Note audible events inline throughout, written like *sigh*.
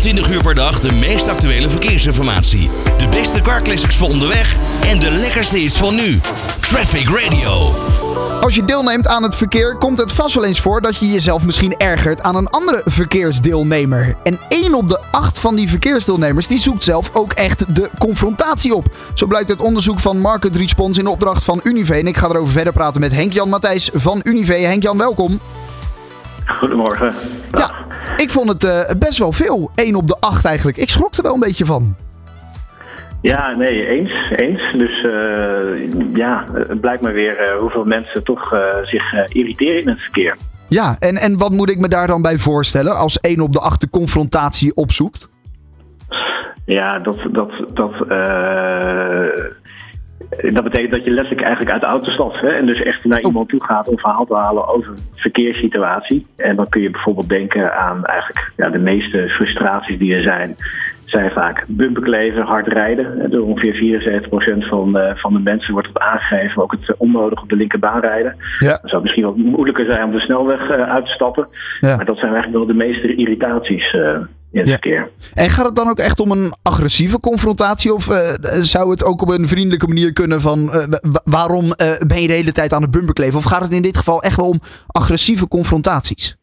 24 uur per dag de meest actuele verkeersinformatie. De beste carclassics voor onderweg en de lekkerste hits van nu. Traffic Radio. Als je deelneemt aan het verkeer, komt het vast wel eens voor dat je jezelf misschien ergert aan een andere verkeersdeelnemer. En één op de acht van die verkeersdeelnemers die zoekt zelf ook echt de confrontatie op. Zo blijkt uit onderzoek van Market Response in opdracht van Unive. En ik ga erover verder praten met Henk-Jan Matthijs van Unive. Henk-Jan, welkom. Goedemorgen. Ja, ik vond het uh, best wel veel. 1 op de 8 eigenlijk. Ik schrok er wel een beetje van. Ja, nee, eens. eens. Dus uh, ja, het blijkt maar weer uh, hoeveel mensen toch zich irriteren in het verkeer. Ja, en, en wat moet ik me daar dan bij voorstellen als 1 op de 8 de confrontatie opzoekt? Ja, dat, dat, dat dat betekent dat je letterlijk eigenlijk uit de auto stapt. Hè? En dus echt naar iemand toe gaat om verhaal te halen over een verkeerssituatie. En dan kun je bijvoorbeeld denken aan eigenlijk ja, de meeste frustraties die er zijn. Zijn vaak bumperkleven, hard rijden. Door ongeveer 74% van, uh, van de mensen wordt het aangegeven. Ook het onnodig op de linkerbaan rijden. Ja. Dan zou het misschien wat moeilijker zijn om de snelweg uh, uit te stappen. Ja. Maar dat zijn eigenlijk wel de meeste irritaties. Uh, het ja. En gaat het dan ook echt om een agressieve confrontatie? Of uh, zou het ook op een vriendelijke manier kunnen van uh, waarom uh, ben je de hele tijd aan het bumperkleven? Of gaat het in dit geval echt wel om agressieve confrontaties?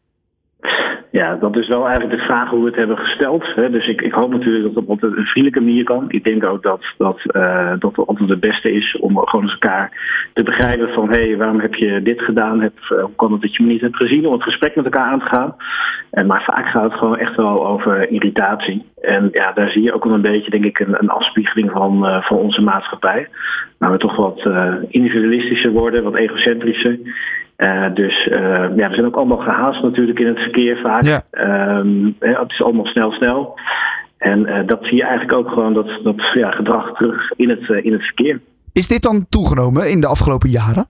Ja, dat is wel eigenlijk de vraag hoe we het hebben gesteld. Hè. Dus ik, ik hoop natuurlijk dat het op een vriendelijke manier kan. Ik denk ook dat dat, uh, dat het altijd het beste is om gewoon eens elkaar te begrijpen van hé, hey, waarom heb je dit gedaan? Heb, uh, hoe kan het dat je me niet hebt gezien om het gesprek met elkaar aan te gaan? En, maar vaak gaat het gewoon echt wel over irritatie. En ja, daar zie je ook wel een beetje, denk ik, een, een afspiegeling van, uh, van onze maatschappij. Waar we toch wat individualistischer worden, wat egocentrischer. Uh, dus uh, ja, we zijn ook allemaal gehaast natuurlijk in het verkeer vaak. Ja. Um, het is allemaal snel, snel. En uh, dat zie je eigenlijk ook gewoon, dat, dat ja, gedrag terug in het, in het verkeer. Is dit dan toegenomen in de afgelopen jaren?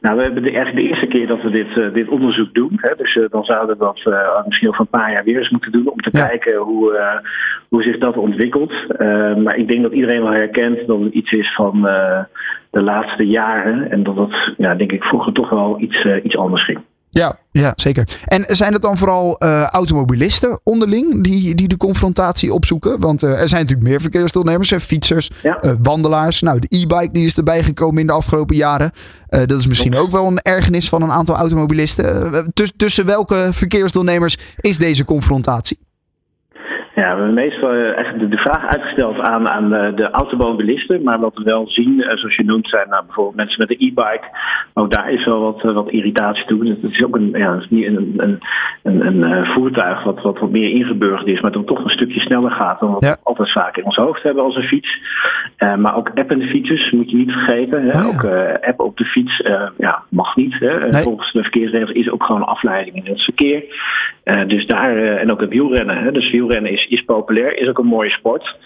Nou, we hebben de, eigenlijk de eerste keer dat we dit, dit onderzoek doen. Hè, dus dan zouden we dat misschien over een paar jaar weer eens moeten doen. Om te ja. kijken hoe, hoe zich dat ontwikkelt. maar ik denk dat iedereen wel herkent dat het iets is van de laatste jaren. En dat dat, ja, denk ik, vroeger toch wel iets, iets anders ging. Ja, ja, zeker. En zijn het dan vooral automobilisten onderling die, die de confrontatie opzoeken? Want er zijn natuurlijk meer verkeersdeelnemers, fietsers, ja. wandelaars. Nou, de e-bike die is erbij gekomen in de afgelopen jaren. dat is misschien ook wel een ergernis van een aantal automobilisten. tussen welke verkeersdeelnemers is deze confrontatie? Ja, we hebben meestal echt de, vraag uitgesteld aan, aan de automobilisten. Maar wat we wel zien, zoals je noemt, zijn nou, bijvoorbeeld mensen met de e-bike. Ook daar is wel wat, wat irritatie toe. Het is ook een, ja, het is niet een, een, een, een voertuig wat, wat wat meer ingeburgerd is, maar dan toch een stukje sneller gaat dan wat ja. we altijd vaak in ons hoofd hebben als een fiets. Uh, maar ook appende fietsers moet je niet vergeten. Hè? Oh, ja. Ook uh, app op de fiets uh, ja, mag niet. Hè? Nee. Volgens de verkeersregels is ook gewoon afleiding in het verkeer. dus daar, en ook het wielrennen. Hè? Dus wielrennen is, is populair, is ook een mooie sport.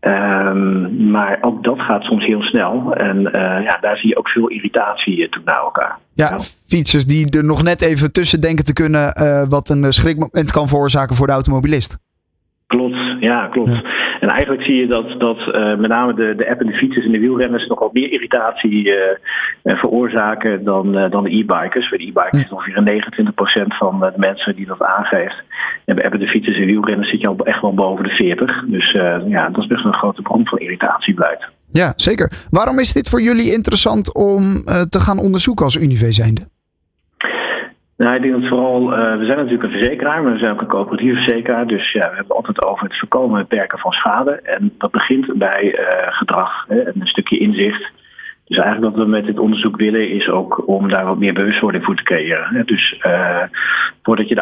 Um, maar ook dat gaat soms heel snel. En uh, ja, daar zie je ook veel irritatie toe naar elkaar. Ja, ja, fietsers die er nog net even tussen denken te kunnen, uh, wat een schrikmoment kan veroorzaken voor de automobilist. Ja, klopt. Ja. En eigenlijk zie je dat, dat uh, met name de, de app en de fietsers en de wielrenners nogal meer irritatie uh, veroorzaken dan, uh, dan de e-bikers. Bij de e-bikers is ongeveer 29% van de mensen die dat aangeeft. En bij app en de fietsers en wielrenners zit je al echt wel boven de 40. Dus ja, dat is best een grote bron van irritatie blijkt. Ja, zeker. Waarom is dit voor jullie interessant om te gaan onderzoeken als Unive zijnde? Nou, ik denk dat vooral, uh, we zijn natuurlijk een verzekeraar, maar we zijn ook een coöperatieve verzekeraar. Dus ja, we hebben altijd over het voorkomen en beperken van schade. En dat begint bij uh, gedrag hè, en een stukje inzicht. Dus eigenlijk wat we met dit onderzoek willen is ook om daar wat meer bewustwording voor te creëren. Dus uh, voordat je de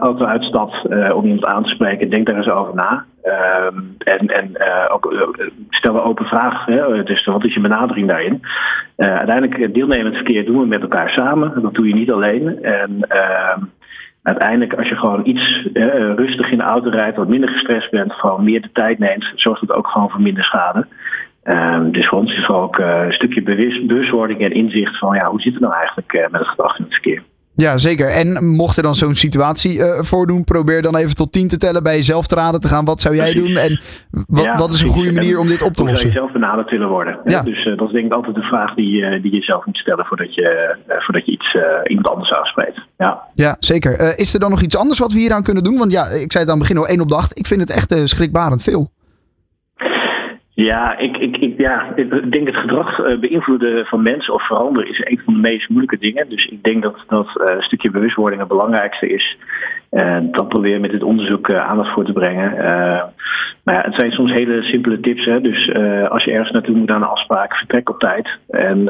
auto uitstapt uh, om iemand aan te spreken, denk daar eens over na. Uh, en en uh, ook stel een open vraag. Hè? Dus wat is je benadering daarin? uiteindelijk deelnemend verkeer doen we met elkaar samen. Dat doe je niet alleen. En ehm, uiteindelijk als je gewoon iets rustig in de auto rijdt, wat minder gestrest bent, gewoon meer de tijd neemt, zorgt het ook gewoon voor minder schade. Um, dus voor ons is er ook uh, een stukje bewust, bewustwording en inzicht van ja, hoe zit het nou eigenlijk uh, met het gedrag in het verkeer. Ja, zeker. En mocht er dan zo'n situatie uh, voordoen, probeer dan even tot tien te tellen, bij jezelf te raden te gaan. Wat zou jij doen? En wat, wat is een goede manier om dit op te lossen? Zou je zelf benaderd willen worden? Ja. Dus dat is denk ik altijd de vraag die, die je zelf moet stellen voordat je, voordat je iets, iemand anders aanspreekt. Ja, ja zeker. is er dan nog iets anders wat we hier aan kunnen doen? Want ja, ik zei het aan het begin al één op de acht. Ik vind het echt schrikbarend veel. Ja, ik, ik, ik, ja, ik denk het gedrag uh, beïnvloeden van mensen of veranderen is een van de meest moeilijke dingen. Dus ik denk dat, dat een stukje bewustwording het belangrijkste is. Uh, dat proberen met dit onderzoek aandacht voor te brengen. maar ja, het zijn soms hele simpele tips. Hè? Dus als je ergens naartoe moet aan een afspraak, vertrek op tijd. En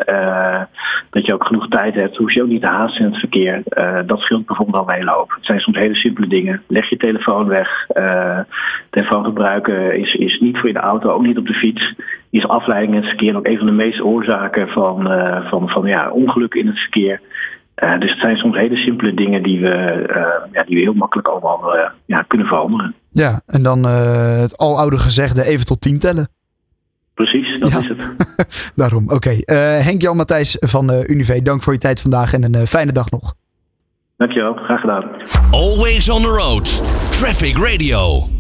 dat je ook genoeg tijd hebt. Hoef je ook niet te haasten in het verkeer. dat scheelt bijvoorbeeld al een. Het zijn soms hele simpele dingen. Leg je telefoon weg. telefoon gebruiken is, is niet voor je de auto, ook niet op de fiets is afleiding in het verkeer ook een van de meeste oorzaken van, uh, van, van ja, ongeluk in het verkeer. Uh, dus het zijn soms hele simpele dingen die we, uh, ja, die we heel makkelijk allemaal ja, kunnen veranderen. Ja, en dan het aloude gezegde even tot tien tellen. Precies, dat is het. *laughs* Daarom, oké. Okay. Henk-Jan Matthijs van Unive, dank voor je tijd vandaag en een fijne dag nog. Dankjewel, graag gedaan. Always on the road. Traffic Radio.